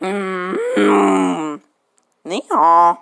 嗯你好